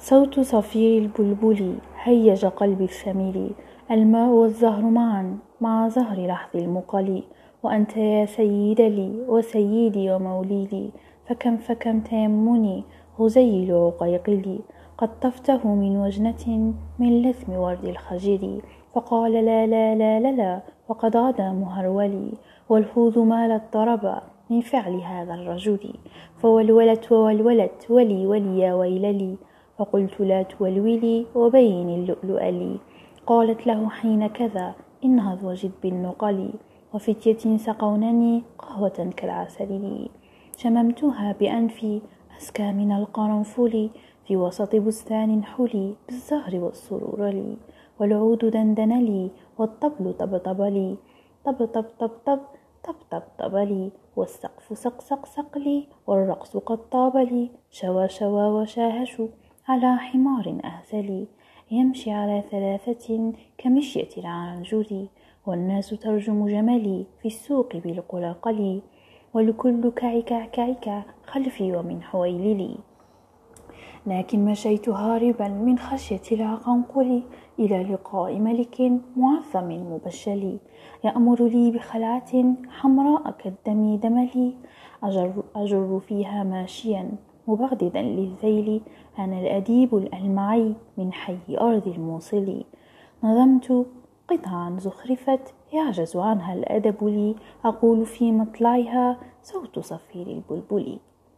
صوت صفير البلبل هيج قلبي الثمل الماء والزهر معا مع زهر لحظ المقل. وأنت يا سيد لي وسيدي وموليلي فكم فكم تيمني غزيل عقيقلي قد طفته من وجنة من لثم ورد الخجل فقال لا لا لا لا لا وقد غدا مهرولي والخوذ مالت ضربا من فعل هذا الرجل. فولولت وولولت ولي ولي يا ويللي. فقلت لا تولولي وبين اللؤلؤ لي. قالت له حين كذا إنهض وجد بالنقل. وفتية سقونني قهوة كالعسل لي. شممتها بأنفي أزكى من القرنفل. في وسط بستان حلي بالزهر والسرور لي. والعود دندن لي والطبل طبطب لي. طب طب طب طب طب طب طب لي. والسقف سق سق سق لي والرقص قد طاب لي. شوى شوى وشاهش. على حمار أهزلي يمشي على ثلاثة كمشية العنجل والناس ترجم جملي في السوق بالقلقل والكل كعك كعك خلفي ومن حويللي. لكن مشيت هاربا من خشية العقنقل إلى لقاء ملك معظم مبشل يأمر لي بخلعة حمراء كالدم دملي أجر, أجر فيها ماشيا. مبغضدا للذيل أنا الأديب الألمعي من حي أرض الموصل. نظمت قطعا زخرفت يعجز عنها الأدب لي. أقول في مطلعها صوت صفير البلبل.